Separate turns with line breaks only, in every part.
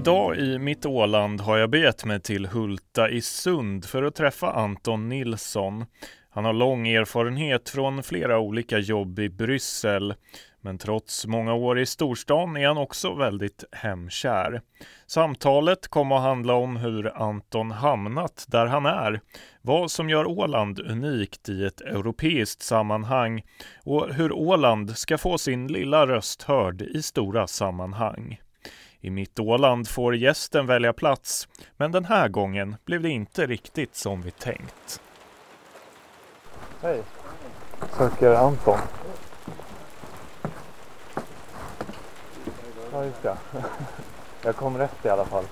Idag i mitt Åland har jag begett mig till Hulta i Sund för att träffa Anton Nilsson. Han har lång erfarenhet från flera olika jobb i Bryssel. Men trots många år i storstan är han också väldigt hemkär. Samtalet kommer att handla om hur Anton hamnat där han är, vad som gör Åland unikt i ett europeiskt sammanhang och hur Åland ska få sin lilla röst hörd i stora sammanhang. I Mitt Åland får gästen välja plats, men den här gången blev det inte riktigt som vi tänkt.
Hej, söker Anton. Ja, just det. Jag kom rätt i alla fall.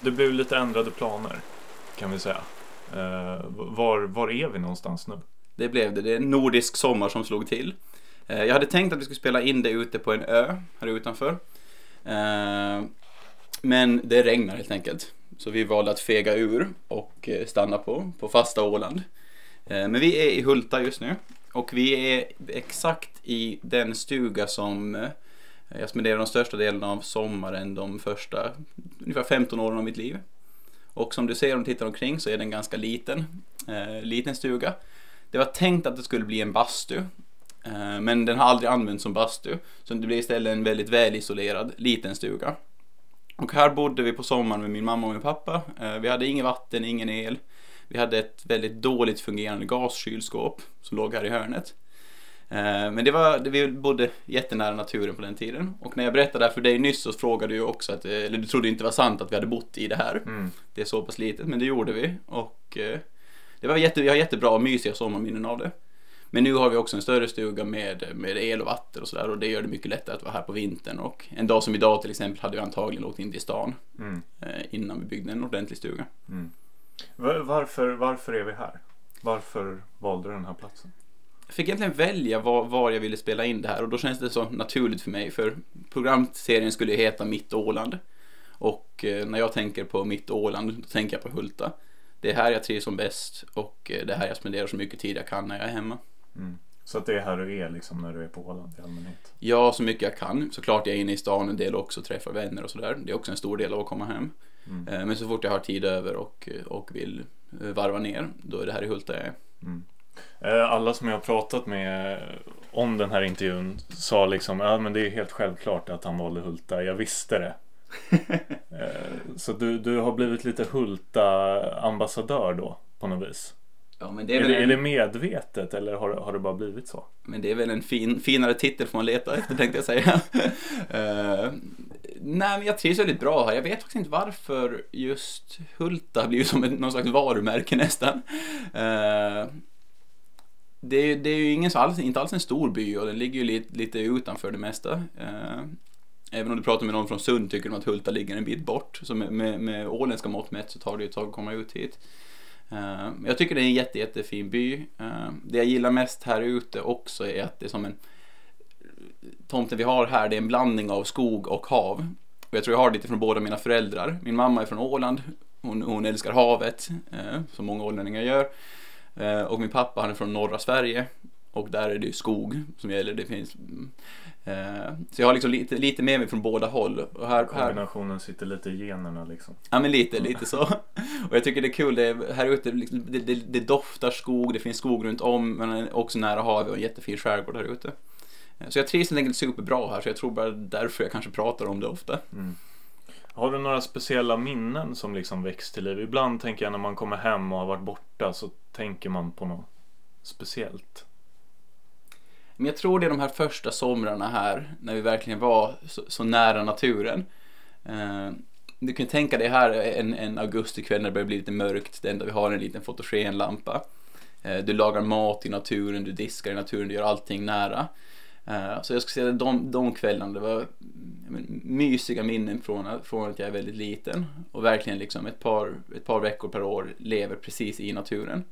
Det blev lite ändrade planer, kan vi säga. Uh, var, var är vi någonstans nu?
Det blev det. Det är en nordisk sommar som slog till. Eh, jag hade tänkt att vi skulle spela in det ute på en ö här utanför. Eh, men det regnar helt enkelt. Så vi valde att fega ur och eh, stanna på, på fasta Åland. Men vi är i Hulta just nu och vi är exakt i den stuga som jag spenderade de största delen av sommaren de första ungefär 15 åren av mitt liv. Och som du ser om du tittar omkring så är den ganska liten, eh, liten stuga. Det var tänkt att det skulle bli en bastu, men den har aldrig använts som bastu. Så det blev istället en väldigt välisolerad liten stuga. Och här bodde vi på sommaren med min mamma och min pappa. Eh, vi hade inget vatten, ingen el. Vi hade ett väldigt dåligt fungerande gaskylskåp som låg här i hörnet. Eh, men det var, vi bodde jättenära naturen på den tiden. Och när jag berättade det här för dig nyss så frågade du också att, eh, eller du trodde inte det var sant att vi hade bott i det här. Mm. Det är så pass litet, men det gjorde vi. Och eh, det var jätte, vi har jättebra och mysiga sommarminnen av det. Men nu har vi också en större stuga med, med el och vatten och sådär och det gör det mycket lättare att vara här på vintern. Och en dag som idag till exempel hade vi antagligen åkt in till stan mm. innan vi byggde en ordentlig stuga. Mm.
Varför, varför är vi här? Varför valde du den här platsen?
Jag fick egentligen välja var, var, jag ville spela in det här och då känns det så naturligt för mig för programserien skulle heta Mitt Åland. Och eh, när jag tänker på Mitt Åland då tänker jag på Hulta. Det är här jag trivs som bäst och eh, det är här jag spenderar så mycket tid jag kan när jag är hemma. Mm.
Så att det är här du är liksom när du är på Åland i allmänhet?
Ja, så mycket jag kan. Såklart jag är inne i stan en del också träffar vänner och sådär. Det är också en stor del av att komma hem. Mm. Eh, men så fort jag har tid över och, och vill varva ner, då är det här i Hulta jag är. Mm.
Eh, alla som jag har pratat med om den här intervjun sa liksom ja men det är helt självklart att han valde Hulta, jag visste det. Eh, så du, du har blivit lite Hulta-ambassadör då på något vis? Ja, men det är, är, det, en... är det medvetet eller har, har det bara blivit så?
Men det är väl en fin, finare titel får man leta efter tänkte jag säga. uh, nej men jag trivs väldigt bra här. Jag vet faktiskt inte varför just Hulta har blivit som ett, någon slags varumärke nästan. Uh, det, är, det är ju ingen alls, inte alls en stor by och den ligger ju lite, lite utanför det mesta. Eh, även om du pratar med någon från Sund tycker de att Hulta ligger en bit bort. Så med, med, med åländska mått mätt så tar det ju ett tag att komma ut hit. Eh, jag tycker det är en jätte, jättefin by. Eh, det jag gillar mest här ute också är att det är som en tomten vi har här, det är en blandning av skog och hav. Och jag tror jag har det lite från båda mina föräldrar. Min mamma är från Åland, hon, hon älskar havet, eh, som många ålänningar gör. Och min pappa han är från norra Sverige och där är det ju skog som gäller. Det finns, så jag har liksom lite, lite med mig från båda håll.
Och här, Kombinationen här, sitter lite i generna liksom.
Ja men lite, lite så. Och jag tycker det är kul, det är, här ute liksom, det, det, det, doftar skog, det finns skog runt om men också nära havet och en jättefin skärgård här ute. Eh, så jag trivs helt enkelt superbra här så jag tror bara därför jag kanske pratar om det ofta. Mm.
Har du några speciella minnen som liksom väcks till liv? Ibland tänker jag när man kommer hem och har varit borta så tänker man på något speciellt.
Men jag tror det är de här första somrarna här när vi verkligen var så, så nära naturen. Eh, du kan tänka dig här en, en augustikväll när det börjar bli lite mörkt, det enda vi har är en liten fotogenlampa. Eh, du lagar mat i naturen, du diskar i naturen, du gör allting nära. Eh, så jag skulle säga att de, de kvällarna, det var men, mysiga minnen från, från att jag är väldigt liten och verkligen liksom ett par, ett par veckor per år lever precis i naturen.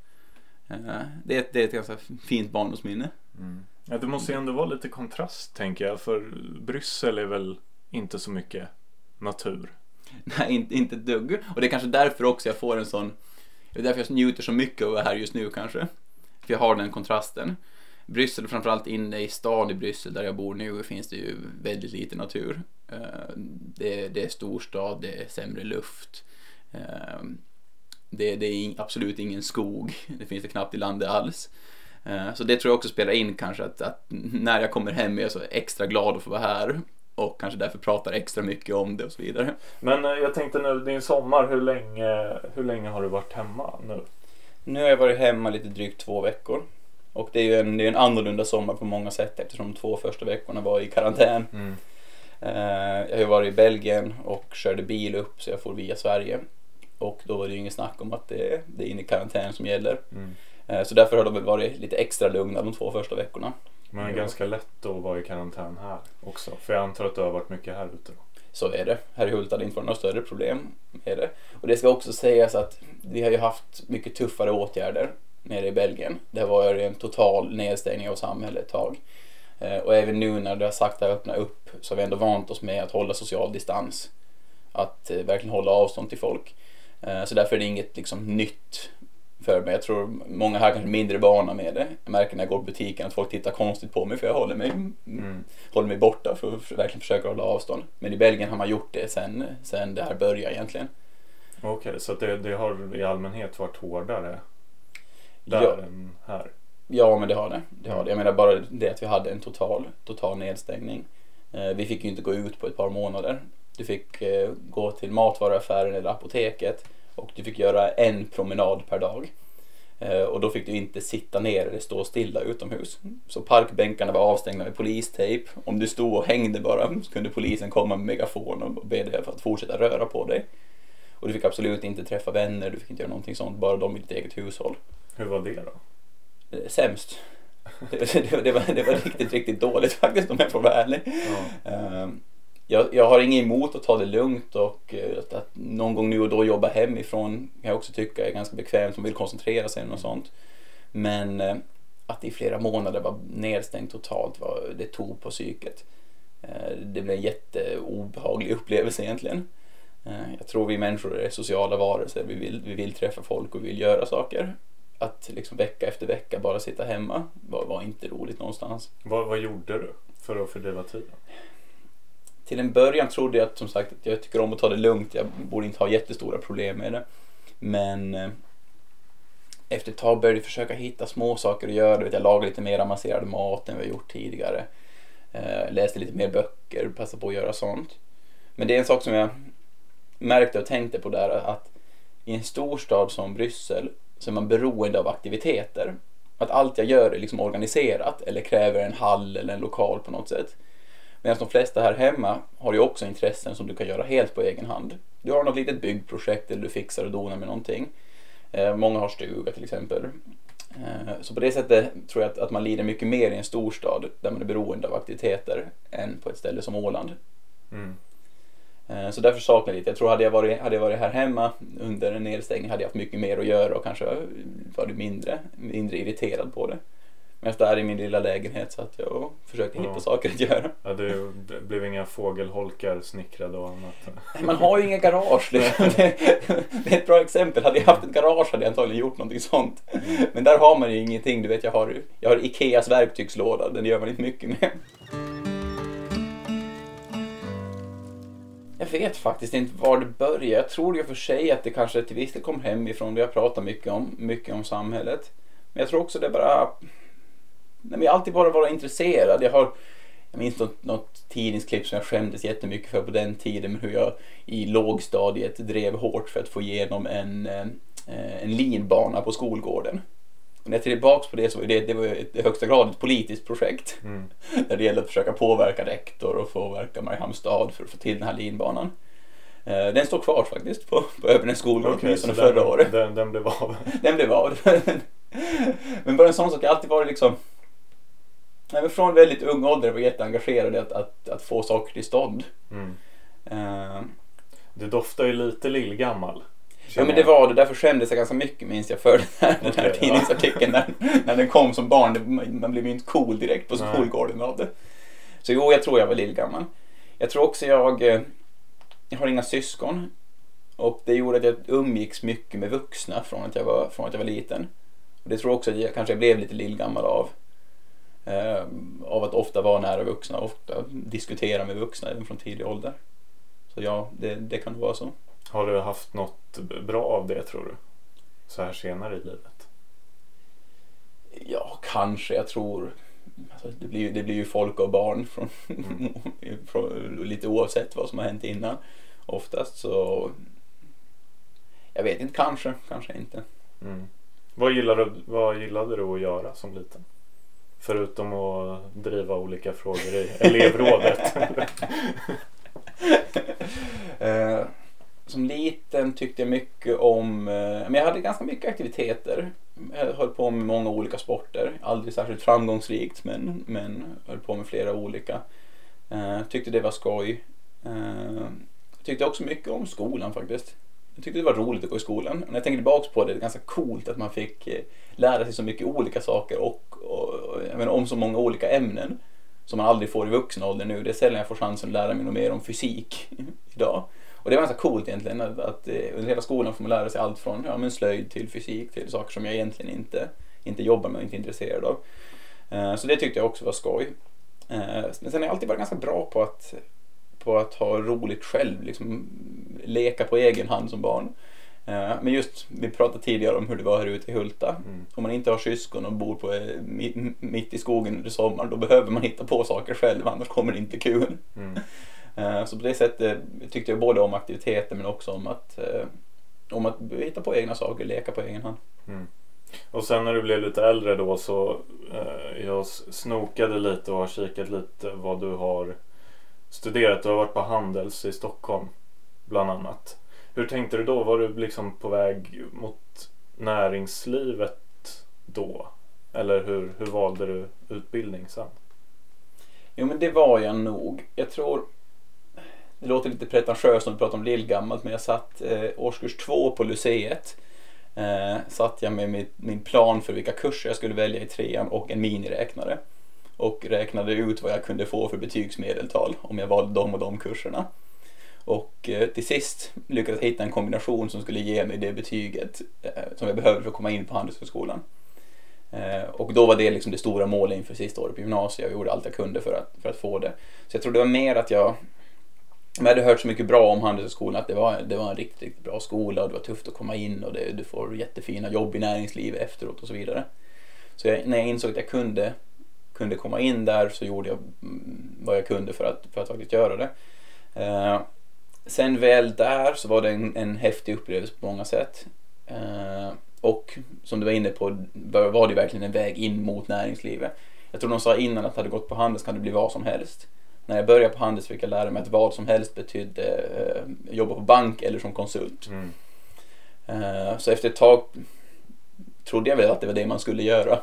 Eh, det, är, det är ett ganska fint barndomsminne.
Mm. Ja, det måste ju ändå vara lite kontrast tänker jag för Bryssel är väl inte så mycket natur.
Nej, inte, inte ett dugg. Och det är kanske därför också jag får en sån, det är därför jag njuter så mycket av att vara här just nu kanske. För jag har den kontrasten. Bryssel, framförallt inne i stan i Bryssel där jag bor nu finns det ju väldigt lite natur. Det det, det är storstad, det är sämre luft. Eh, det, det är absolut ingen skog, det finns det knappt i landet alls. Eh, så det tror jag också spelar in kanske att, att, när jag kommer hem är jag så extra glad att få vara här och kanske därför pratar extra mycket om det och så vidare.
Men jag tänkte nu, din sommar, hur länge, hur länge har du varit hemma nu?
Nu har jag varit hemma lite drygt två veckor. Och det är ju en, det är en annorlunda sommar på många sätt eftersom de två första veckorna var i karantän. Mm. Uh, jag har ju varit i Belgien och körde bil upp så jag får via Sverige. Och då var det ju inget snack om att det, det är inne i karantän som gäller. Mm. Uh, så därför har de väl varit lite extra lugna de två första veckorna.
Men det är ganska lätt att vara i karantän här också. För jag antar att du har varit mycket här ute då.
Så är det. Här i Hult har det inte varit några större problem med det. Och det ska också sägas att vi har ju haft mycket tuffare åtgärder nere i Belgien. Det var ju en total nedstängning av samhället ett tag. Eh, och även nu när det har sakta öppnat upp så har vi ändå vant oss med att hålla social distans. Att eh, verkligen hålla avstånd till folk. Eh, så därför är det inget liksom nytt för mig. Jag tror många här kanske är mindre vana med det. Jag märker när jag går på butiken att folk tittar konstigt på mig för jag håller mig, mm. håller mig borta för att verkligen försöka hålla avstånd. Men i Belgien har man gjort det sen, sen det här började egentligen.
Okej, okay, så det, det, har i allmänhet varit hårdare där ja. än här?
Ja, men det har det. det har det. Jag menar bara det att vi hade en total, total nedstängning. Eh, vi fick ju inte gå ut på ett par månader. Du fick eh, gå till matvaruaffären eller apoteket och du fick göra en promenad per dag. Eh, och då fick du inte sitta ner eller stå stilla utomhus. Så parkbänkarna var avstängda med polistejp. Om du stod och hängde bara så kunde polisen komma med megafon och be dig att fortsätta röra på dig. Och du fick absolut inte träffa vänner, du fick inte göra någonting sånt, bara de i ditt eget hushåll.
Hur var det då?
Eh, sämst. det, det, det, var, det var riktigt, riktigt dåligt faktiskt om jag får vara ärlig. Ja. Jag, jag har inget emot att ta det lugnt och eh, att, att någon gång nu och då jobba hemifrån kan jag också tycka är ganska bekvämt om man vill koncentrera sig eller något sånt. Men eh, att i flera månader vara nedstängt totalt, var, det tog på psyket. Eh, det blev en jätteobehaglig upplevelse egentligen. Jag tror vi människor är sociala varelser, vi vill, vi vill träffa folk och vi vill göra saker att liksom vecka efter vecka bara sitta hemma var, var inte roligt någonstans.
Vad, vad gjorde du för att fördriva tiden?
Till en början trodde jag att som sagt att jag tycker om att ta det lugnt. Jag borde inte ha jättestora problem med det. Men eh, efter ett tag började jag försöka hitta små saker att göra. Jag lagade lite mer avancerad mat än vi gjort tidigare. Eh, läste lite mer böcker, passade på att göra sånt. Men det är en sak som jag märkte och tänkte på där att i en storstad som Bryssel så är man beroende av aktiviteter. Att allt jag gör är liksom organiserat eller kräver en hall eller en lokal på något sätt. Medan de flesta här hemma har ju också intressen som du kan göra helt på egen hand. Du har något litet byggprojekt eller du fixar och donar med någonting. Eh, många har stuga till exempel. Eh, så på det sättet tror jag att, att man lider mycket mer i en storstad där man är beroende av aktiviteter än på ett ställe som Åland. Mm. Eh, så därför saknar jag lite. Jag tror hade jag varit, hade jag varit här hemma under en nedstängning hade jag haft mycket mer att göra och kanske varit mindre, mindre irriterad på det. Men jag där i min lilla lägenhet så att jag försökte hitta ja. saker att göra.
Ja, det blev inga fågelholkar snickrade och annat?
Man har ju inga garage. Liksom. det, är ett bra exempel. Hade jag haft ett garage hade jag antagligen gjort någonting sånt. Mm. Men där har man ju ingenting. Du vet, jag har, jag har Ikeas verktygslåda. Den gör man inte mycket med. Jag vet faktiskt inte var det började. Jag tror ju för sig att det kanske till viss del kom hemifrån. Vi har pratat mycket om, mycket om samhället. Men jag tror också det bara... Nej, jag har alltid bara varit intresserad. Jag har... Jag minns något, något tidningsklipp som jag skämdes jättemycket för på den tiden. Men hur jag i lågstadiet drev hårt för att få igenom en, eh, en linbana på skolgården. Och när jag tittar tillbaka på det så var det, det var i högsta grad ett politiskt projekt. Mm. Där det gällde att försöka påverka rektor och påverka Mariehamns stad för att få till den här linbanan. Eh, den står kvar faktiskt på, på Öbernäs skolgård okay, åtminstone förra året.
Den, den blev av?
den blev av. men bara en sån sak, jag har alltid varit liksom Nej, från väldigt ung ålder var jag jätteengagerad i att, att, att få saker till stånd. Mm. Uh,
du doftar ju lite lillgammal.
Ja men det var det, därför skämdes jag ganska mycket minns jag för den här, okay, den här tidningsartikeln ja. när, när den kom som barn. Man blev ju inte cool direkt på skolgården av det. Så jo, jag tror jag var lillgammal. Jag tror också jag, eh, jag har inga syskon. Och det gjorde att jag umgicks mycket med vuxna från att jag var, från att jag var liten. Och det tror jag också att jag kanske blev lite lillgammal av. Uh, av att ofta vara nära vuxna, ofta diskutera med vuxna även från tidig ålder. Så ja, det, det kan vara så.
Har du haft något bra av det tror du? Så här senare i livet?
Ja, kanske. Jag tror alltså, det, blir, det blir ju folk och barn från,
Mm.
från, lite oavsett vad som har hänt innan. Oftast så jag vet inte, kanske, kanske inte.
Mm. Vad, gillade, du- vad gillade du att göra som liten? Förutom att driva olika frågor i elevrådet.
Eh, som liten tyckte jag mycket om, eh, men jag hade ganska mycket aktiviteter. Jag höll på med många olika sporter. Aldrig särskilt framgångsrikt men, men höll på med flera olika. Eh, tyckte det var skoj. Eh, tyckte också mycket om skolan faktiskt. Jag tyckte det var roligt att gå i skolan. När jag tänker tillbaka på det, det är ganska coolt att man fick eh, lära sig så mycket olika saker och, och, och jag menar, om så många olika ämnen som man aldrig får i vuxen ålder nu. Det är sällan jag får chansen att lära mig något mer om fysik idag. Och det var ganska coolt egentligen att, att eh, under hela skolan får man lära sig allt från ja, men slöjd till fysik till saker som jag egentligen inte, inte jobbar med och inte är intresserad av. Eh, så det tyckte jag också var skoj. Men sen har jag alltid varit ganska bra på att, på att ha roligt själv, liksom leka på egen hand som barn. Eh, Men just, vi pratade tidigare om hur det var här ute i Hulta.
Mm.
Om man inte har syskon och bor på, eh, mi- mitt i skogen under sommaren då behöver man hitta på saker själv annars kommer det inte kul.
Mm.
Eh, Så på det sättet tyckte jag både om aktiviteter men också om att, om att hitta på egna saker, leka på egen hand.
Mm. Och sen när du blev lite äldre då så eh, jag snokade lite och har kikat lite vad du har studerat. Du har varit på Handels i Stockholm bland annat. Hur tänkte du då? Var du liksom på väg mot näringslivet då? Eller hur, hur valde du utbildning sen?
Jo men det var jag nog. Jag tror, det låter lite pretentiöst när vi pratar om lillgammalt men jag satt eh, årskurs två på Lyceet. Eh, satt jag med min, min plan för vilka kurser jag skulle välja i trean och en miniräknare. Och räknade ut vad jag kunde få för betygsmedeltal om jag valde de och de kurserna. Och eh, till sist lyckades jag hitta en kombination som skulle ge mig det betyget eh, som jag behövde för att komma in på Handelshögskolan. Eh, och då var det liksom det stora målet inför sista året på gymnasiet. Jag gjorde allt jag kunde för att, för att få det. Så jag tror det var mer att jag men jag hade hört så mycket bra om Handelshögskolan att det var, det var en riktigt, riktigt bra skola och det var tufft att komma in och det, du får jättefina jobb i näringslivet efteråt och så vidare. Så jag, när jag insåg att jag kunde, kunde komma in där så gjorde jag mm, vad jag kunde för att, för att faktiskt göra det. Eh, sen väl där så var det en, en häftig upplevelse på många sätt. Eh, och som du var inne på var det verkligen en väg in mot näringslivet. Jag tror de sa innan att hade gått på Handels kan det bli vad som helst. När jag började på Handels fick jag lära mig att vad som helst betydde eh, jobba på bank eller som konsult.
Mm.
Eh, så efter ett tag trodde jag väl att det var det man skulle göra.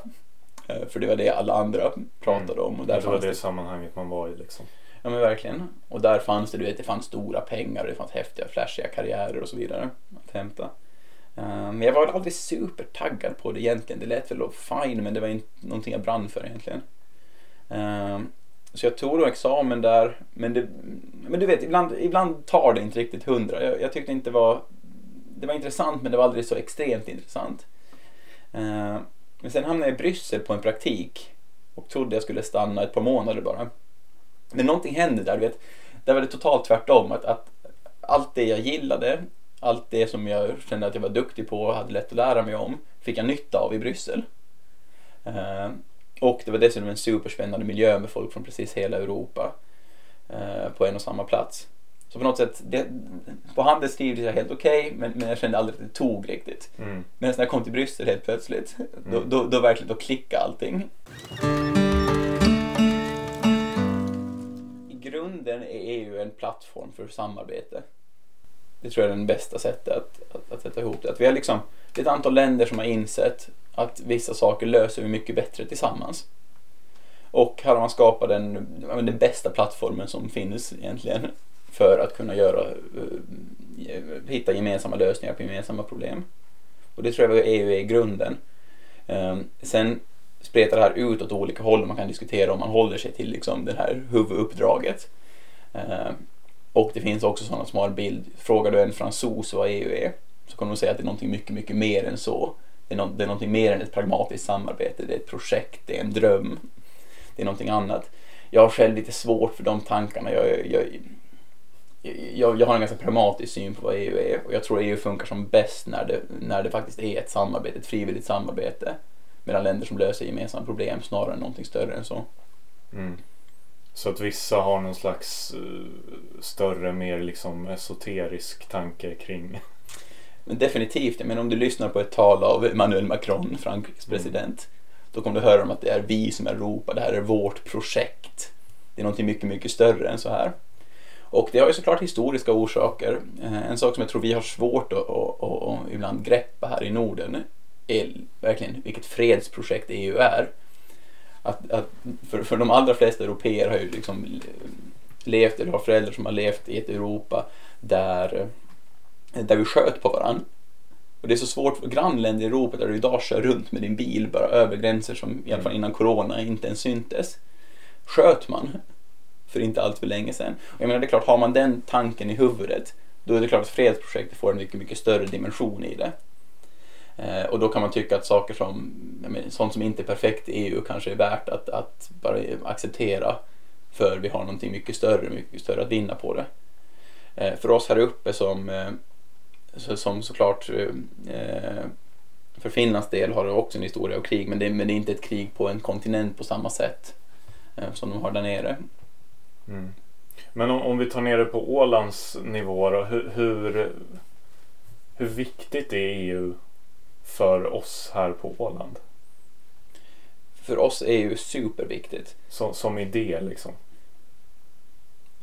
Eh, för det var det alla andra pratade om. Och där
det var det
det
sammanhanget man var i liksom.
Ja men verkligen. Och där fanns det, du vet, det fanns stora pengar och det fanns häftiga flashiga karriärer och så vidare att hämta. Eh, Men jag var aldrig supertaggad på det egentligen. Det lät väl fine men det var inte någonting jag brann för egentligen. Eh, Så jag tog då examen där men, det, men du vet ibland, ibland tar det inte riktigt hundra. Jag, jag tyckte inte det var det var intressant men det var aldrig så extremt intressant. Men sen hamnade jag i Bryssel på en praktik och trodde jag skulle stanna ett par månader bara. Men någonting hände där, du vet. Där var det totalt tvärtom. Att, att allt det jag gillade, allt det som jag kände att jag var duktig på och hade lätt att lära mig om, fick jag nytta av i Bryssel. Eh, och det var dessutom en superspännande miljö med folk från precis hela Europa eh, på en och samma plats. Så på något sätt, det, på Handels trivdes jag helt okej, men, men jag kände aldrig att det tog riktigt.
Mm.
Men när jag kom till Bryssel helt plötsligt, då,
Mm.
då, då verkligen då klickade allting. I grunden är EU en plattform för samarbete. Det tror jag är det bästa sättet att, att, att sätta ihop det. Att vi har liksom, det är ett antal länder som har insett att vissa saker löser vi mycket bättre tillsammans. Och här har man skapat den, den bästa plattformen som finns egentligen för att kunna göra, eh, hitta gemensamma lösningar på gemensamma problem. Och det tror jag EU är i grunden. Ehm, sen spretar det här ut åt olika håll och man kan diskutera om man håller sig till liksom det här huvuduppdraget. Ehm, och det finns också sådana som har en bild. Frågar du en fransos vad EU är så kommer de säga att det är någonting mycket, mycket mer än så. Det är, no det är någonting mer än ett pragmatiskt samarbete. Det är ett projekt, det är en dröm. det är någonting annat. Jag har själv lite svårt för de tankarna. Jag, jag, jag, jag har en ganska pragmatisk syn på vad EU är och jag tror EU funkar som bäst när det, när det faktiskt är ett samarbete, ett frivilligt samarbete mellan länder som löser gemensamma problem snarare än någonting större än så.
Mm. Så att vissa har någon slags uh, större, mer liksom esoterisk tanke kring
men definitivt, menar om du lyssnar på ett tal av Emmanuel Macron, Frankrikes mm. president, då kommer du höra om att det är vi som är Europa, det här är vårt projekt. Det är någonting mycket, mycket större än så här. Och det har ju såklart historiska orsaker. Eh, en sak som jag tror vi har svårt att, att, att, att ibland greppa här i Norden är verkligen vilket fredsprojekt EU är. Att, att för, för de allra flesta europeer har ju liksom levt eller har föräldrar som har levt i ett Europa där där vi sköt på varandra. Och det är så svårt för grannländer i Europa där du idag kör runt med din bil bara över gränser som i alla fall innan corona inte ens syntes. Sköt man för inte allt för länge sedan. Och jag menar det är klart, har man den tanken i huvudet då är det klart att fredsprojektet får en mycket, mycket större dimension i det. Eh, och då kan man tycka att saker som, menar, sånt som inte är perfekt i EU kanske är värt att, att bara acceptera för vi har någonting mycket större, mycket större att vinna på det. Eh, för oss här uppe som eh, som såklart eh, för Finlands del har det också en historia av krig men det, men det är inte ett krig på en kontinent på samma sätt eh, som de har där nere.
Mm. Men om, om, vi tar ner det på Ålands nivå då, hur, hur, hur viktigt är EU för oss här på Åland?
För oss är EU superviktigt.
Som, som idé liksom?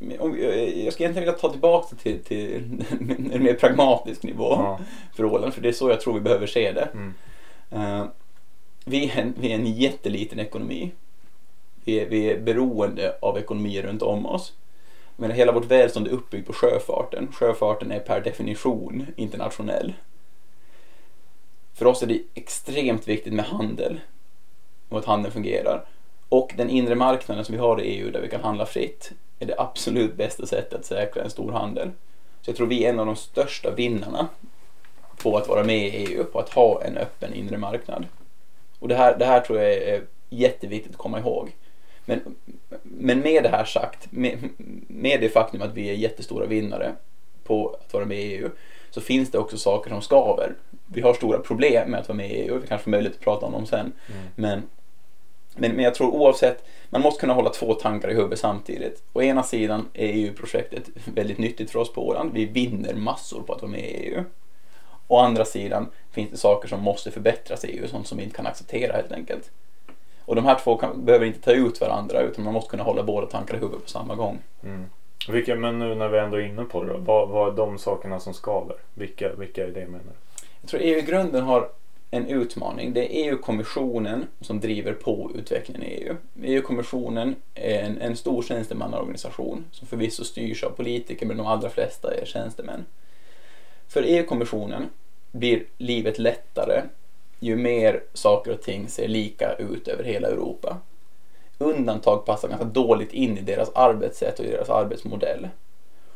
jag ska egentligen vilja ta tillbaka det till, till en mer pragmatisk nivå ja. för Åland, för det är så jag tror vi behöver se det. Mm. Uh, vi, är en, vi är en jätteliten ekonomi. Vi är, vi är beroende av ekonomier runt om oss. Men hela vårt välstånd är uppbyggt på sjöfarten. Sjöfarten är per definition internationell. För oss är det extremt viktigt med handel och att handeln fungerar. Och den inre marknaden som vi har i EU där vi kan handla fritt är det absolut bästa sättet att säkra en stor handel. Så jag tror vi är en av de största vinnarna på att vara med i EU, på att ha en öppen inre marknad. Och det här, det här tror jag är jätteviktigt att komma ihåg. Men, men med det här sagt, med, med det faktum att vi är jättestora vinnare på att vara med i EU, så finns det också saker som skaver. Vi har stora problem med att vara med i EU, vi kanske får möjlighet att prata om dem sen. Mm. Men men, men jag tror oavsett, man måste kunna hålla två tankar i huvudet samtidigt. Å ena sidan är EU-projektet väldigt nyttigt för oss på Åland. Vi vinner massor på att vara med i EU. Å andra sidan finns det saker som måste förbättras i EU, sånt som vi inte kan acceptera helt enkelt. Och de här två kan, behöver inte ta ut varandra utan man måste kunna hålla båda tankar i huvudet på samma gång.
Mm. Vilka, men nu när vi ändå är inne på det då, vad, vad är de sakerna som skaver? Vilka, vilka är det menar du?
Jag tror EU i grunden har en utmaning. Det är EU-kommissionen som driver på utvecklingen i EU. EU-kommissionen är en, en stor tjänstemannaorganisation som förvisso styrs av politiker men de allra flesta är tjänstemän. För EU-kommissionen blir livet lättare ju mer saker och ting ser lika ut över hela Europa. Undantag passar ganska dåligt in i deras arbetssätt och deras arbetsmodell.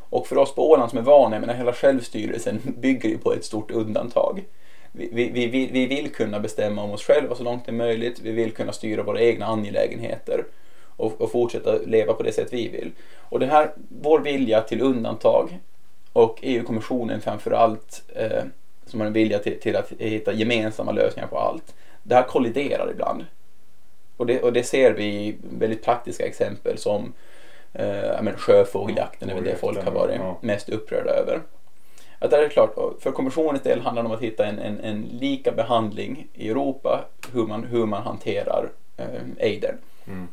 Och för oss på Åland som är vana, jag menar hela självstyrelsen bygger ju på ett stort undantag vi, vi, vi, vi vill kunna bestämma om oss själva så långt det är möjligt. Vi vill kunna styra våra egna angelägenheter och, och fortsätta leva på det sätt vi vill. Och det här, vår vilja till undantag och EU-kommissionen framförallt eh, som har en vilja till, till, att hitta gemensamma lösningar på allt. Det här kolliderar ibland. Och det, och det ser vi i väldigt praktiska exempel som eh, sjöfågeljakten är väl det folk har varit mest upprörda över. Att det är klart, för kommissionens del handlar det om att hitta en, en, en lika behandling i Europa, hur man, hur man hanterar eh, aidern. Mm.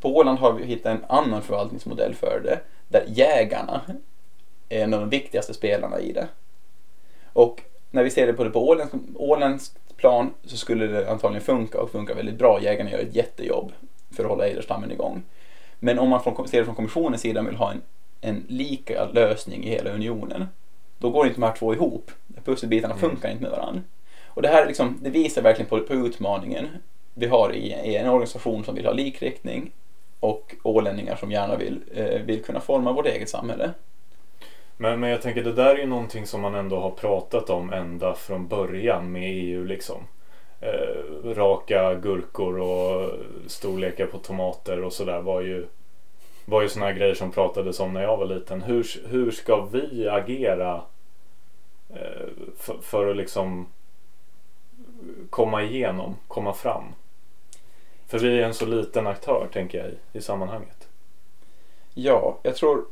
På Åland har vi hittat en annan förvaltningsmodell för det, där jägarna är en av de viktigaste spelarna i det. Och när vi ser det på, det på Ålands, Ålands plan så skulle det antagligen funka och funka väldigt bra. Jägarna gör ett jättejobb för att hålla ejderstammen igång. Men om man från, ser det från kommissionens sida vill ha en, en lika lösning i hela unionen då går inte de här två ihop. Pusselbitarna mm. funkar inte med varandra. Och det här liksom, det visar verkligen på, på utmaningen vi har i, i, en organisation som vill ha likriktning och ålänningar som gärna vill, eh, vill kunna forma vårt eget samhälle.
Men, men jag tänker det där är ju någonting som man ändå har pratat om ända från början med EU liksom. eh, raka gurkor och storlekar på tomater och sådär var ju var ju sådana grejer som pratades om när jag var liten. Hur, hur ska vi agera eh, för, för att liksom komma igenom, komma fram? För vi är en så liten aktör tänker jag i, i sammanhanget.
Ja, jag tror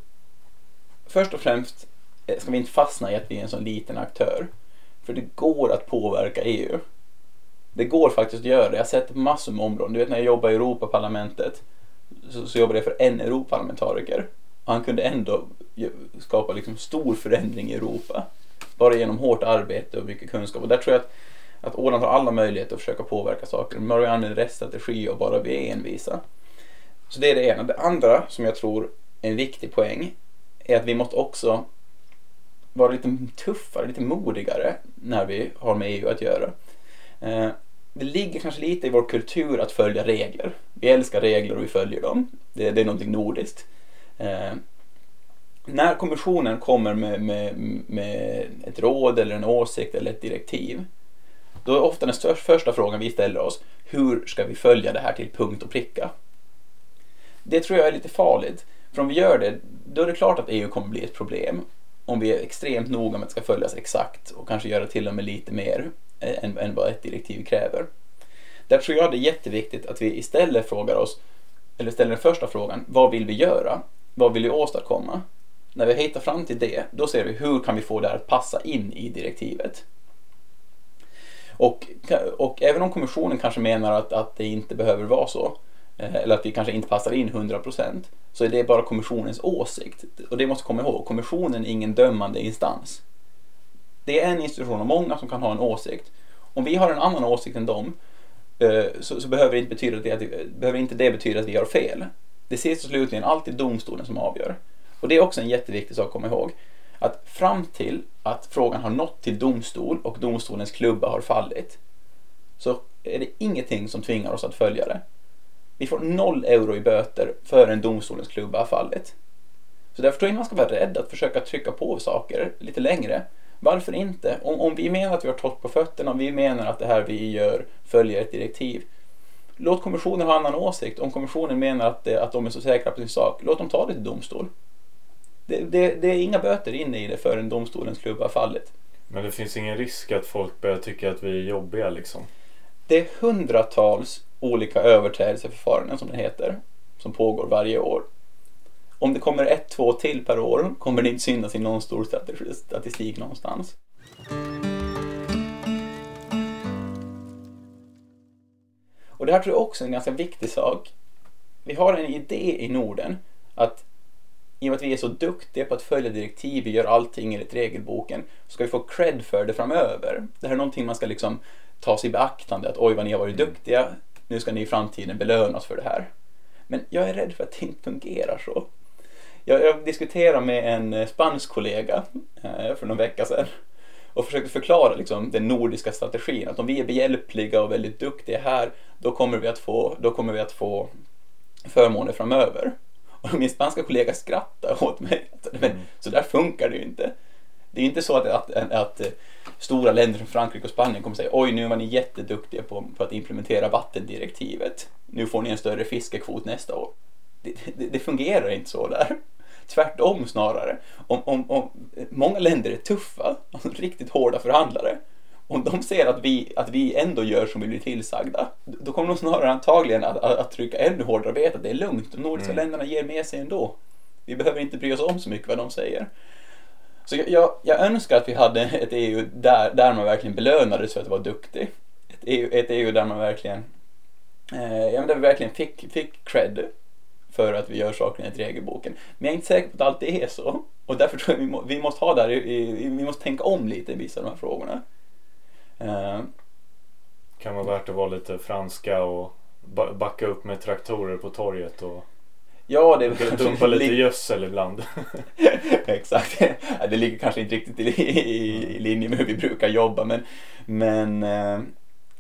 först och främst eh, ska vi inte fastna i att vi är en sån liten aktör. För det går att påverka EU. Det går faktiskt att göra det. Jag har sett massor med områden. Du vet när jag jobbade i Europaparlamentet så, så jobbade jag för en Europaparlamentariker. Och han kunde ändå skapa liksom stor förändring i Europa. Bara genom hårt arbete och mycket kunskap. Och där tror jag att, att Åland har alla möjligheter att försöka påverka saker. Men vi använder rätt strategi och bara vi är envisa. Så det är det ena. Det andra som jag tror är en viktig poäng är att vi måste också vara lite tuffare, lite modigare när vi har med EU att göra. Eh, det ligger kanske lite i vår kultur att följa regler. Vi älskar regler och vi följer dem. Det, det är någonting nordiskt. Eh, när kommissionen kommer med, med, med, ett råd eller en åsikt eller ett direktiv då är ofta den största, första frågan vi ställer oss hur ska vi följa det här till punkt och pricka? Det tror jag är lite farligt. För om vi gör det, då är det klart att EU kommer bli ett problem. Om vi är extremt noga med att det ska följas exakt och kanske göra till och med lite mer eh, än, än vad ett direktiv kräver. Där tror jag det är jätteviktigt att vi istället frågar oss, eller ställer den första frågan, vad vill vi göra? Vad vill vi åstadkomma? När vi hittar fram till det, då ser vi hur kan vi få det här att passa in i direktivet? Och, och även om kommissionen kanske menar att, att det inte behöver vara så, Eh, eller att vi kanske inte passar in 100% så är det bara kommissionens åsikt. Och det måste komma ihåg, kommissionen är ingen dömande instans. Det är en institution av många som kan ha en åsikt. Om vi har en annan åsikt än dem eh, så, så behöver, inte betyda det att, behöver inte det betyda att vi har fel. Det sist och slutligen alltid domstolen som avgör. Och det är också en jätteviktig sak att komma ihåg. Att fram till att frågan har nått till domstol och domstolens klubba har fallit så är det ingenting som tvingar oss att följa det. Vi får noll euro i böter förrän domstolens klubba har fallit. Så därför tror jag inte man ska vara rädd att försöka trycka på saker lite längre. Varför inte? Om, om vi menar att vi har torrt på fötterna, om vi menar att det här vi gör följer ett direktiv. Låt kommissionen ha annan åsikt. Om kommissionen menar att, det, att de är så säkra på sin sak, låt dem ta det till domstol. Det, det, det är inga böter inne i det förrän domstolens klubba har fallit.
Men det finns ingen risk att folk börjar tycka att vi är jobbiga liksom?
Det är hundratals olika överträdelseförfaranden som det heter, som pågår varje år. Om det kommer ett, två till per år kommer det inte synas i någon stor statistik någonstans. Och det här tror jag också är en ganska viktig sak. Vi har en idé i Norden att i och med att vi är så duktiga på att följa direktiv, vi gör allting enligt regelboken, så ska vi få cred för det framöver. Det här är någonting man ska liksom ta sig i beaktande, att oj vad ni har varit duktiga, nu ska ni i framtiden belönas för det här. Men jag är rädd för att det inte fungerar så. Jag, jag diskuterade med en eh, spansk kollega eh, för någon vecka sedan och försökte förklara liksom, den nordiska strategin. Att om vi är behjälpliga och väldigt duktiga här, då kommer vi att få, då kommer vi att få förmåner framöver. Och min spanska kollega skrattade åt mig. Men mm. så där funkar det ju inte. Det är inte så att, att, att, att, eh, stora länder som Frankrike och Spanien kommer säga oj nu var ni jätteduktiga på, på att implementera vattendirektivet. Nu får ni en större fiskekvot nästa år. Det, det, det fungerar inte så där. Tvärtom snarare. Om, om, om, många länder är tuffa, alltså riktigt hårda förhandlare. Om de ser att vi, att vi ändå gör som vi blir tillsagda, då kommer de snarare antagligen att, att, att trycka ännu hårdare veta att det är lugnt. De nordiska mm. länderna ger med sig ändå. Vi behöver inte bry oss om så mycket vad de säger. Så jag, jag, jag önskar att vi hade ett EU där, där man verkligen belönades för att vara duktig. Ett EU, ett EU där man verkligen, eh, ja, där vi verkligen fick, fick cred för att vi gör saker enligt regelboken. Men jag är inte säker på att allt är så. Och därför tror jag vi, må, vi måste ha där, vi måste tänka om lite i vissa av de här frågorna. Eh.
kan vara värt att vara lite franska och backa upp med traktorer på torget och
Ja, det
dumpa lite gödsel ibland.
Exakt. Det ligger kanske inte riktigt i, linje med hur vi brukar jobba men, men eh,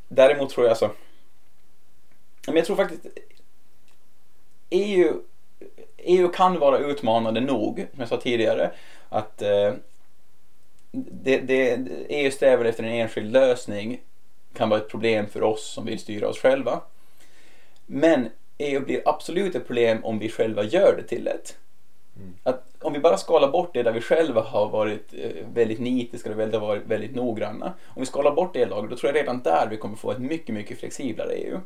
däremot tror jag alltså men jag tror faktiskt EU, EU kan vara utmanande nog, som jag sa tidigare, att eh, det, det, EU strävar efter en enskild lösning kan vara ett problem för oss som vill styra oss själva. Men EU blir absolut ett problem om vi själva gör det till ett.
Mm.
Att om vi bara skalar bort det där vi själva har varit eh, väldigt nitiska och väldigt, varit väldigt noggranna. Om vi skalar bort det laget, då tror jag redan där vi kommer få ett mycket, mycket flexiblare EU.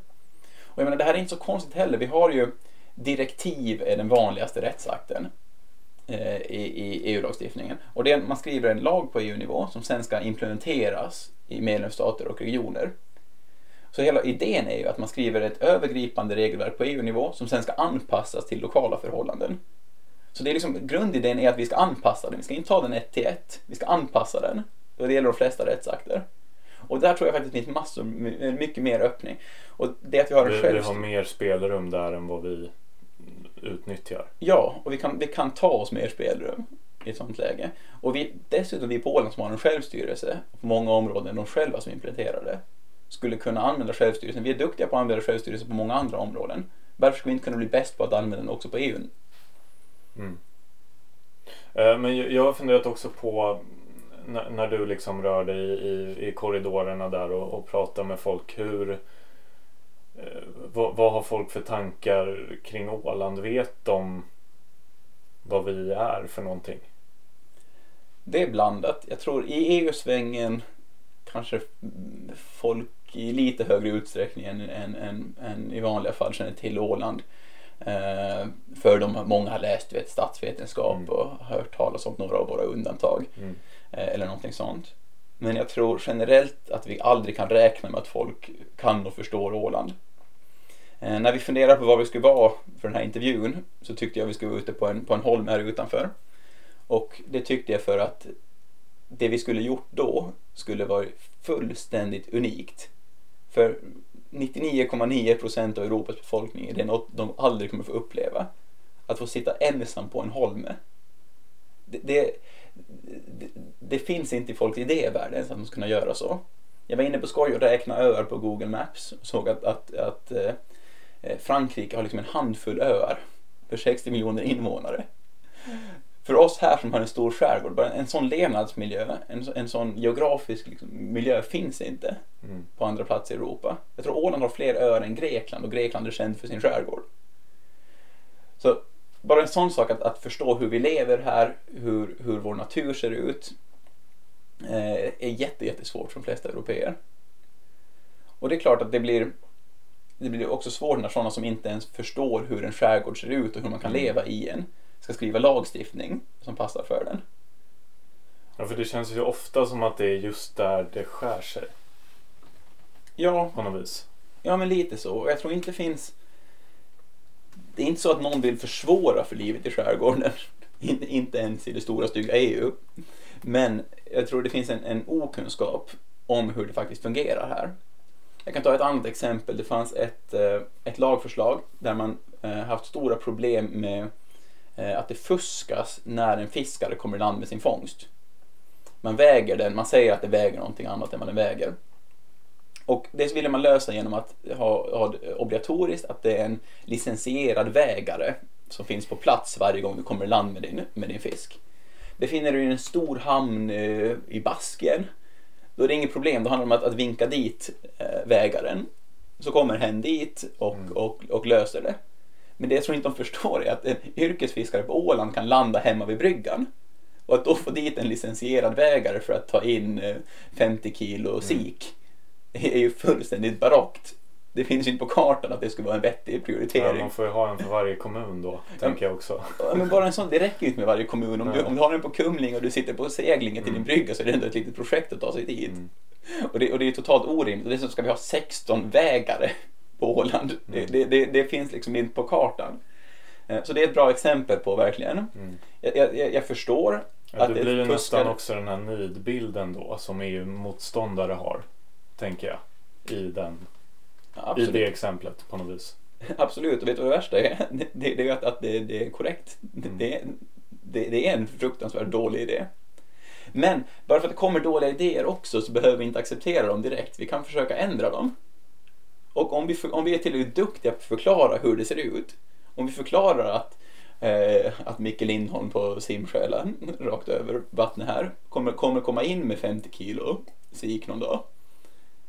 Och jag menar, det här är inte så konstigt heller. Vi har ju direktiv är den vanligaste rättsakten eh, i, i EU-lagstiftningen. Och det är, man skriver en lag på EU-nivå som sen ska implementeras i medlemsstater och regioner. Så hela idén är ju att man skriver ett övergripande regelverk på EU-nivå som sen ska anpassas till lokala förhållanden. Så det är liksom, grundidén är att vi ska anpassa den, vi ska inte ta den ett till ett, vi ska anpassa den. Och det gäller de flesta rättsakter. Och där tror jag faktiskt det finns massor, mycket mer öppning. Och det att vi har
Vi, vi
själv...
har mer spelrum där än vad vi utnyttjar.
Ja, och vi kan, vi kan ta oss mer spelrum i ett sånt läge. Och vi, dessutom vi i Polen som har en självstyrelse på många områden, de själva som implementerar det, skulle kunna använda självstyrelsen. Vi är duktiga på att använda självstyrelse på många andra områden. Varför skulle vi inte kunna bli bäst på att använda den också på EU?
Mm. Eh, Men jag har funderat också på när, du liksom rör dig i, korridorerna där och, och pratar med folk. Hur, eh, vad, vad har folk för tankar kring Åland? Vet de vad vi är för någonting?
Det är blandat. Jag tror i EU-svängen kanske folk i lite högre utsträckning än, än, än, än i vanliga fall känner till Åland. Eh, för de många har läst vet, statsvetenskap
Mm.
och hört talas om några av våra undantag.
Mm.
eh, eller någonting sånt. Men jag tror generellt att vi aldrig kan räkna med att folk kan och förstår Åland. Eh, när vi funderade på var vi skulle vara för den här intervjun så tyckte jag vi skulle vara ute på en, på en holm här utanför. Och det tyckte jag för att det vi skulle gjort då skulle vara fullständigt unikt. För 99,9% av Europas befolkning, det är något de aldrig kommer få uppleva. Att få sitta ensam på en holme. Det, det, det, det finns inte i folks idévärld ens att man ska kunna göra så. Jag var inne på skoj och räknade öar på Google Maps och såg att, att, att eh, Frankrike har liksom en handfull öar för 60 miljoner invånare. För oss här som har en stor skärgård, bara en sån levnadsmiljö, en, en sån geografisk liksom, miljö finns inte
Mm.
på andra platser i Europa. Jag tror Åland har fler öar än Grekland och Grekland är känd för sin skärgård. Så bara en sån sak att, att förstå hur vi lever här, hur, hur vår natur ser ut, eh, är jätte, jättesvårt för de flesta europeer. Och det är klart att det blir, det blir också svårt när sådana som inte ens förstår hur en skärgård ser ut och hur man kan
Mm.
leva i en ska skriva lagstiftning som passar för den.
Ja, för det känns ju ofta som att det är just där det skär sig
Ja,
på något vis.
Ja, men lite så. Jag tror inte det finns... Det är inte så att någon vill försvåra för livet i skärgården. In- inte ens i det stora stygga EU. Men jag tror det finns en, en okunskap om hur det faktiskt fungerar här. Jag kan ta ett annat exempel. Det fanns ett, eh, ett lagförslag där man eh, haft stora problem med att det fuskas när en fiskare kommer i land med sin fångst. Man väger den, man säger att det väger någonting annat än vad den väger. Och det ville man lösa genom att ha, ha obligatoriskt att det är en licensierad vägare som finns på plats varje gång du kommer i land med din, med din fisk. Befinner du dig i en stor hamn eh, i Baskien, då är det inget problem. Då handlar det om att, att vinka dit eh, vägaren. Så kommer hen dit och,
Mm.
och, och löser det. Men det jag tror inte de förstår är att en yrkesfiskare på Åland kan landa hemma vid bryggan. Och att då få dit en licensierad vägare för att ta in eh, 50 kilo sik är ju fullständigt barockt. Det finns ju inte på kartan att det skulle vara en vettig
Ja,
prioritering.
man får ju ha en för varje kommun då, tänker jag också.
Ja, men bara en sån, det räcker ju inte med varje kommun. Om du,
Nej.
om du har den på Kumling och du sitter på seglingen till din
Mm.
brygga så är det ändå ett litet projekt att ta sig dit.
Mm.
Och, det, och det är totalt orimligt. Och dessutom ska vi ha 16 vägare på Åland. Det,
Mm.
det, det, det finns liksom inte på kartan. Eh, Så det är ett bra exempel på verkligen.
Mm.
Jag, jag, jag förstår
Ja,
att
det blir ju nästan också den här nidbilden då som EU-motståndare har, tänker jag, i, den, i
Absolut.
det exemplet på något vis.
Absolut, och vet du vad det värsta är? Det, det, är att, att det, det är korrekt.
Mm.
Det, det, det är en fruktansvärt dålig idé. Men bara för att det kommer dåliga idéer också så behöver vi inte acceptera dem direkt. Vi kan försöka ändra dem. Och om vi, för- om vi är tillräckligt duktiga på att förklara hur det ser ut. Om vi förklarar att, eh, att Micke Lindholm på simsjäla rakt över vattnet här kommer, kommer komma in med 50 kilo sik någon dag.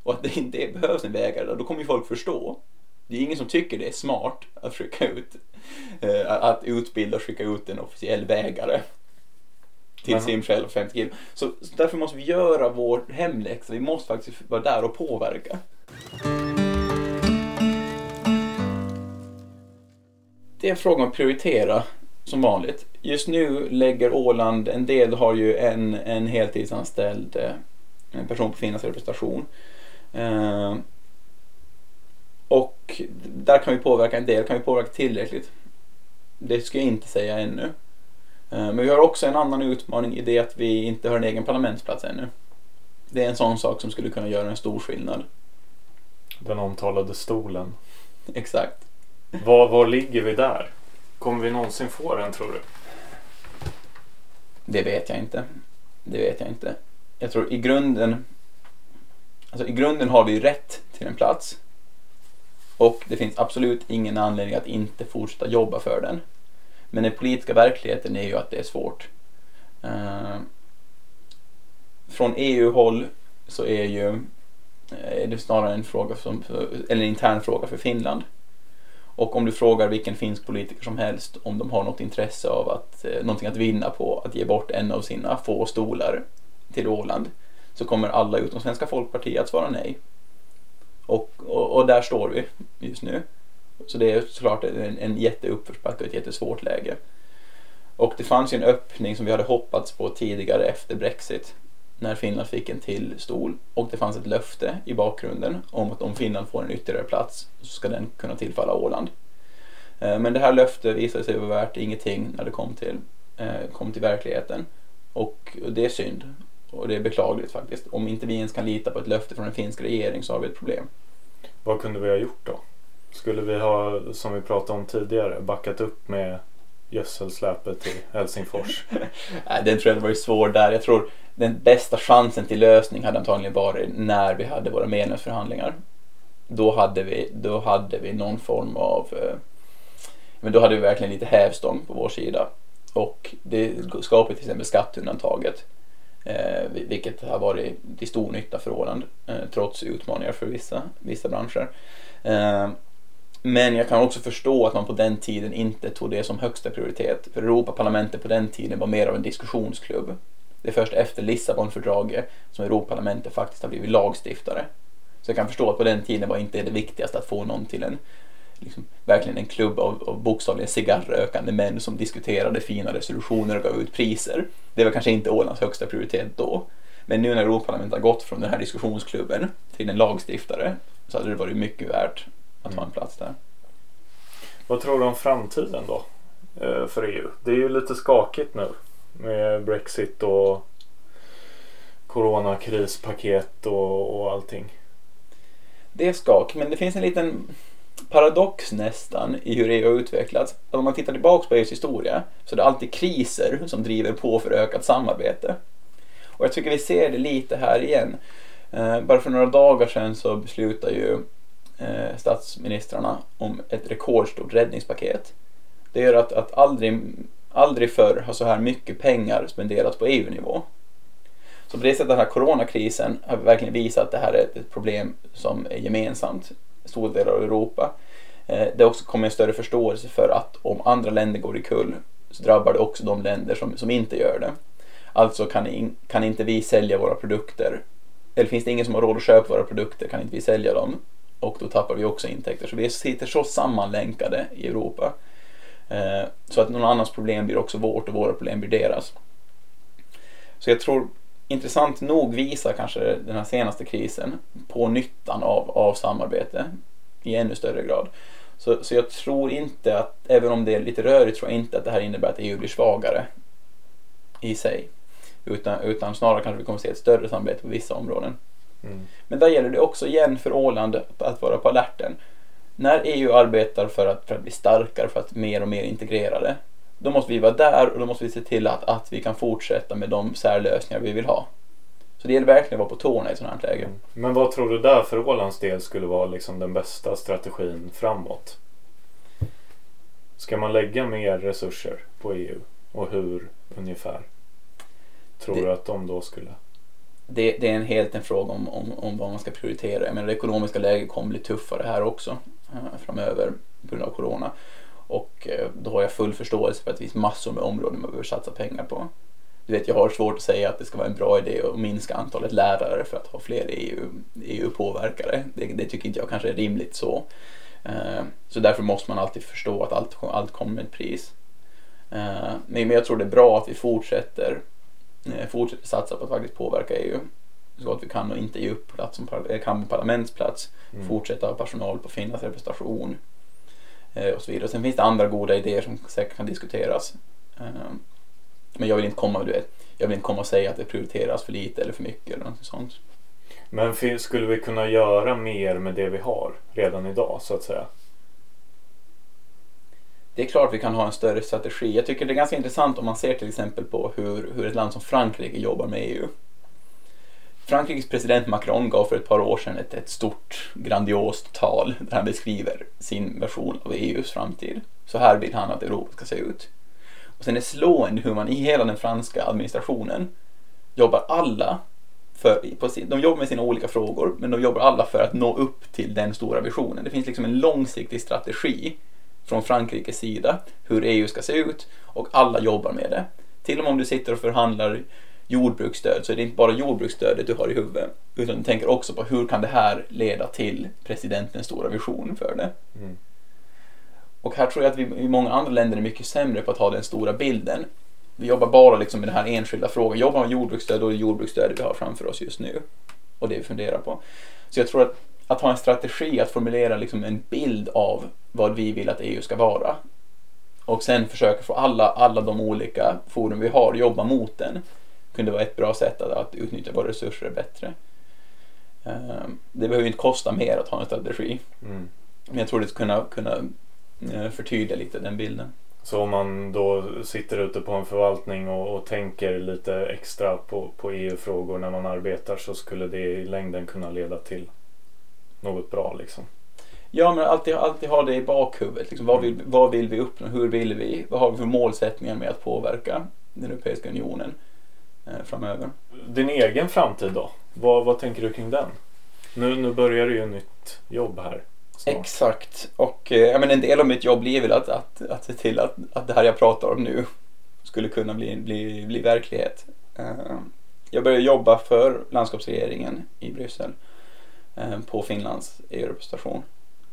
och att det inte behövs en vägare då kommer ju folk förstå. Det är ingen som tycker det är smart att skicka ut, eh, att utbilda och skicka ut en officiell vägare till
Men-
simskäl och 50 kilo. Så, så därför måste vi göra vår hemläxa. Vi måste faktiskt vara där och påverka. En fråga om att prioritera som vanligt. Just nu lägger Åland, en del har ju en, en heltidsanställd eh, en person på Finlands representation. Eh, och där kan vi påverka en del, kan vi påverka tillräckligt? Det ska jag inte säga ännu. Eh, Men vi har också en annan utmaning i det att vi inte har en egen parlamentsplats ännu. Det är en sån sak som skulle kunna göra en stor skillnad.
Den omtalade stolen.
Exakt.
Var, var ligger vi där? Kommer vi någonsin få den tror du?
Det vet jag inte. Det vet jag inte. Jag tror i grunden Alltså i grunden har vi rätt till en plats. Och det finns absolut ingen anledning att inte fortsätta jobba för den. Men den politiska verkligheten är ju att det är svårt. Eh, från EU-håll så är ju eh, är det snarare en fråga som, eller en intern fråga för Finland. Och om du frågar vilken finsk politiker som helst om de har något intresse av att, eh, någonting att vinna på att ge bort en av sina få stolar till Åland så kommer alla utom Svenska Folkpartiet att svara nej. Och, och, och där står vi just nu. Så det är såklart en, en jätteuppförsbacke och ett jättesvårt läge. Och det fanns ju en öppning som vi hade hoppats på tidigare efter Brexit när Finland fick en till stol och det fanns ett löfte i bakgrunden om att om Finland får en ytterligare plats så ska den kunna tillfalla Åland. Eh, men det här löftet visade sig vara värt ingenting när det kom till, eh, kom till verkligheten. Och det är synd. Och det är beklagligt faktiskt. Om inte vi ens kan lita på ett löfte från en finsk regering så har vi ett problem.
Vad kunde vi ha gjort då? Skulle vi ha, som vi pratade om tidigare, backat upp med gödselsläpet till Helsingfors?
Nej, den tror jag hade varit svår där. Jag tror den bästa chansen till lösning hade antagligen varit när vi hade våra medlemsförhandlingar. Då hade vi, då hade vi någon form av... eh, Men då hade vi verkligen lite hävstång på vår sida. Och det skapar till exempel skatteundantaget. Eh, vilket har varit till stor nytta för Åland. Eh, trots utmaningar för vissa, vissa branscher. Eh, men jag kan också förstå att man på den tiden inte tog det som högsta prioritet. För Europaparlamentet på den tiden var mer av en diskussionsklubb. Det är först efter Lissabonfördraget som Europaparlamentet faktiskt har blivit lagstiftare. Så jag kan förstå att på den tiden var inte det viktigaste att få någon till en liksom, verkligen en klubb av, av bokstavligen cigarrökande män som diskuterade fina resolutioner och gav ut priser. Det var kanske inte Ålands högsta prioritet då. Men nu när Europaparlamentet har gått från den här diskussionsklubben till en lagstiftare så hade det varit mycket värt att ha en plats där.
Vad tror du om framtiden då? eh, För EU? Det är ju lite skakigt nu med Brexit och coronakrispaket och, och allting.
Det är skak, men det finns en liten paradox nästan i hur EU har utvecklats. Att Om man tittar tillbaka på EUs historia så är det alltid kriser som driver på för ökat samarbete. Och jag tycker vi ser det lite här igen. Eh, bara för några dagar sedan så beslutade ju eh, statsministrarna om ett rekordstort räddningspaket. Det gör att, att aldrig, aldrig förr har så här mycket pengar spenderats på EU-nivå. Så på det sättet, den här coronakrisen har verkligen visat att det här är ett problem som är gemensamt i stora delar av Europa. Eh, det har också kommit en större förståelse för att om andra länder går i kull så drabbar det också de länder som, som inte gör det. Alltså kan, in, kan inte vi sälja våra produkter, eller finns det ingen som har råd att köpa våra produkter kan inte vi sälja dem och då tappar vi också intäkter. Så vi sitter så sammanlänkade i Europa. Eh, så att någon annans problem blir också vårt och våra problem blir deras. Så jag tror intressant nog visar kanske den här senaste krisen på nyttan av, av samarbete i ännu större grad. Så, så jag tror inte att, även om det är lite rörigt, tror jag inte att det här innebär att EU blir svagare i sig. Utan, utan snarare kanske vi kommer att se ett större samarbete på vissa områden.
Mm.
Men där gäller det också igen för Åland att vara på alerten. När EU arbetar för att, för att bli starkare, för att mer och mer integrera det, då måste vi vara där och då måste vi se till att, att vi kan fortsätta med de särlösningar vi vill ha. Så det gäller verkligen att vara på tårna i ett sådant här läge.
Men vad tror du där för Ålands del skulle vara liksom den bästa strategin framåt? Ska man lägga mer resurser på EU? Och hur ungefär? Tror
Det-
du att de då skulle?
Det, det är en helt en fråga om, om, om vad man ska prioritera. Jag menar, det ekonomiska läget kommer bli tuffare här också eh, framöver på grund av corona. Och eh, då har jag full förståelse för att det finns massor med områden man behöver satsa pengar på. Du vet, jag har svårt att säga att det ska vara en bra idé att minska antalet lärare för att ha fler EU, EU-påverkare. Det, det tycker inte jag kanske är rimligt så. Eh, så därför måste man alltid förstå att allt, allt kommer med ett pris. Eh, men jag tror det är bra att vi fortsätter, fortsätter satsa på att faktiskt påverka EU. Så att vi kan och inte ge upp plats som kan parlamentsplats, mm. fortsätta ha personal på Finlands representation och så vidare. Sen finns det andra goda idéer som säkert kan diskuteras. Men jag vill inte komma, du vet, jag vill inte komma och säga att det prioriteras för lite eller för mycket eller något sånt.
Men skulle vi kunna göra mer med det vi har redan idag så att säga?
Det är klart vi kan ha en större strategi. Jag tycker det är ganska intressant om man ser till exempel på hur, hur ett land som Frankrike jobbar med EU. Frankrikes president Macron gav för ett par år sedan ett, ett stort grandiost tal där han beskriver sin version av EUs framtid. Så här vill han att Europa ska se ut. Och sen är det slående hur man i hela den franska administrationen jobbar alla för, på sin, de jobbar med sina olika frågor men de jobbar alla för att nå upp till den stora visionen. Det finns liksom en långsiktig strategi från Frankrikes sida hur EU ska se ut och alla jobbar med det. Till och med om du sitter och förhandlar jordbruksstöd så är det inte bara jordbruksstödet du har i huvudet utan du tänker också på hur kan det här leda till presidentens stora vision för det. Mm. Och här tror jag att vi i många andra länder är mycket sämre på att ha den stora bilden. Vi jobbar bara liksom med den här enskilda frågan. Jobbar med jordbruksstöd, är det jordbruksstödet vi har framför oss just nu. Och det vi funderar på. Så jag tror att, att ha en strategi, att formulera liksom en bild av vad vi vill att EU ska vara. Och sen försöka få alla, alla de olika forum vi har jobba mot den. Kunde vara ett bra sätt att, att utnyttja våra resurser bättre. Ehm, det behöver inte kosta mer att ha en strategi. Mm. Men jag tror det skulle kunna, kunna Eh, förtydliga lite den bilden.
Så om man då sitter ute på en förvaltning och, och tänker lite extra på, på EU-frågor när man arbetar så skulle det i längden kunna leda till något bra liksom?
Ja, men alltid, alltid ha det i bakhuvudet. Liksom, vad, vill, vad vill vi uppnå? Hur vill vi? Vad har vi för målsättningar med att påverka den Europeiska Unionen eh, framöver?
Din egen framtid då? Vad, vad tänker du kring den? Nu, nu börjar det ju ett nytt jobb här.
Snart. Exakt. Och eh, men en del av mitt jobb blir väl att, att, att se till att, att det här jag pratar om nu skulle kunna bli, bli, bli verklighet. Eh, jag började jobba för landskapsregeringen i Bryssel på Finlands EU-representation.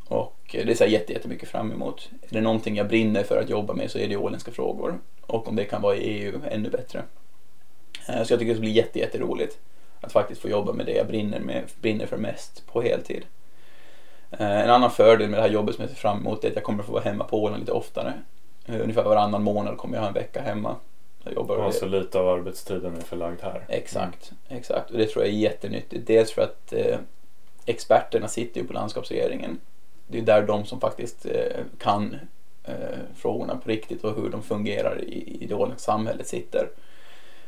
Och det ser jag jätte, jättemycket fram emot. Är det någonting jag brinner för att jobba med så är det åländska frågor. Och om det kan vara i EU, ännu bättre. Så jag tycker det ska bli jätte, jätteroligt att faktiskt få jobba med det jag brinner, med, brinner för mest på heltid. Eh, en annan fördel med det här jobbet som jag ser fram emot är att jag kommer få vara hemma på Åland lite oftare. Eh, ungefär varannan månad kommer jag ha en vecka hemma.
Jag jobbar alltså lite av arbetstiden är förlagd här.
Exakt, exakt. Och det tror jag är jättenyttigt. Dels för att eh, experterna sitter ju på landskapsregeringen. Det är där de som faktiskt eh, kan eh, frågorna på riktigt och hur de fungerar i, i det åländska samhället sitter.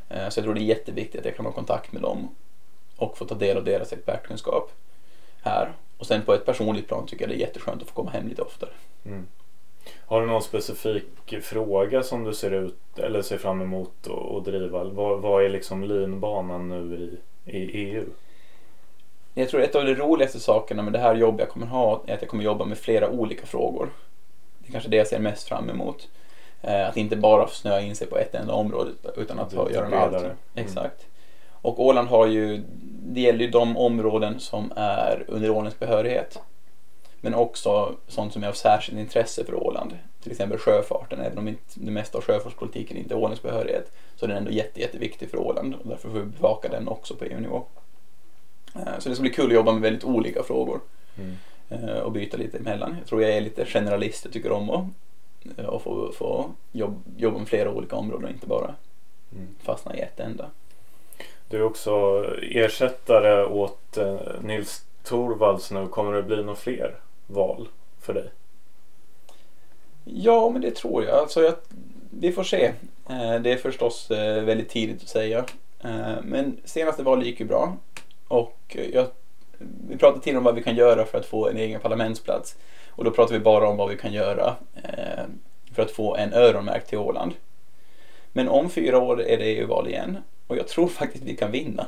Eh, så jag tror det är jätteviktigt att jag kan ha kontakt med dem och få ta del av deras expertkunskap här. Och sen på ett personligt plan tycker jag det är jätteskönt att få komma hem lite oftare. Mm.
Har du någon specifik fråga som du ser ut eller ser fram emot att driva? Vad, vad är liksom linbanan nu i, i EU?
Jag tror ett av de roligaste sakerna med det här jobbet jag kommer ha är att jag kommer jobba med flera olika frågor. Det är kanske det jag ser mest fram emot. Eh, att inte bara snöa in sig på ett enda område utan att ha, göra allt. Mm. Exakt. Och Åland har ju, det gäller ju de områden som är under Ålands behörighet. Men också sånt som är av särskilt intresse för Åland. Till exempel sjöfarten, även om inte det mesta av sjöfartspolitiken inte är Ålands behörighet så är den ändå jätte, jätteviktig för Åland och därför får vi bevaka den också på EU-nivå. Eh, så det ska bli kul att jobba med väldigt olika frågor mm. Eh, och byta lite emellan. Jag tror jag är lite generalist, jag tycker om att eh, och få, få jobb, jobba med flera olika områden och inte bara mm. fastna i ett enda.
Du är också ersättare åt eh, Nils Torvalds nu. Kommer det bli några fler val för dig?
Ja, men det tror jag. Alltså, jag, vi får se. Eh, det är förstås eh, väldigt tidigt att säga. Men senaste valet gick ju bra. Och jag, vi pratade till om vad vi kan göra för att få en egen parlamentsplats. Och då pratar vi bara om vad vi kan göra eh, för att få en öronmärkt till Åland. Men om fyra år är det EU-val igen och jag tror faktiskt vi kan vinna.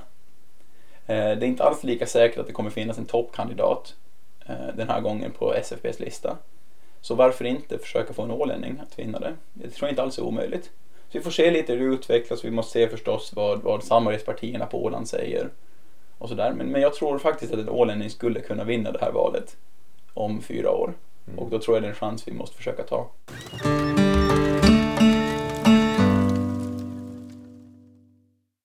Eh, det är inte alls lika säkert att det kommer finnas en toppkandidat eh, den här gången på SFPs lista. Så varför inte försöka få en ålänning att vinna det? Det tror jag inte alls är omöjligt. Så vi får se lite hur det utvecklas. Vi måste se förstås vad, vad samarbetspartierna på Åland säger och sådär. Men, men jag tror faktiskt att en ålänning skulle kunna vinna det här valet om fyra år. Mm. Och då tror jag det är en chans vi måste försöka ta.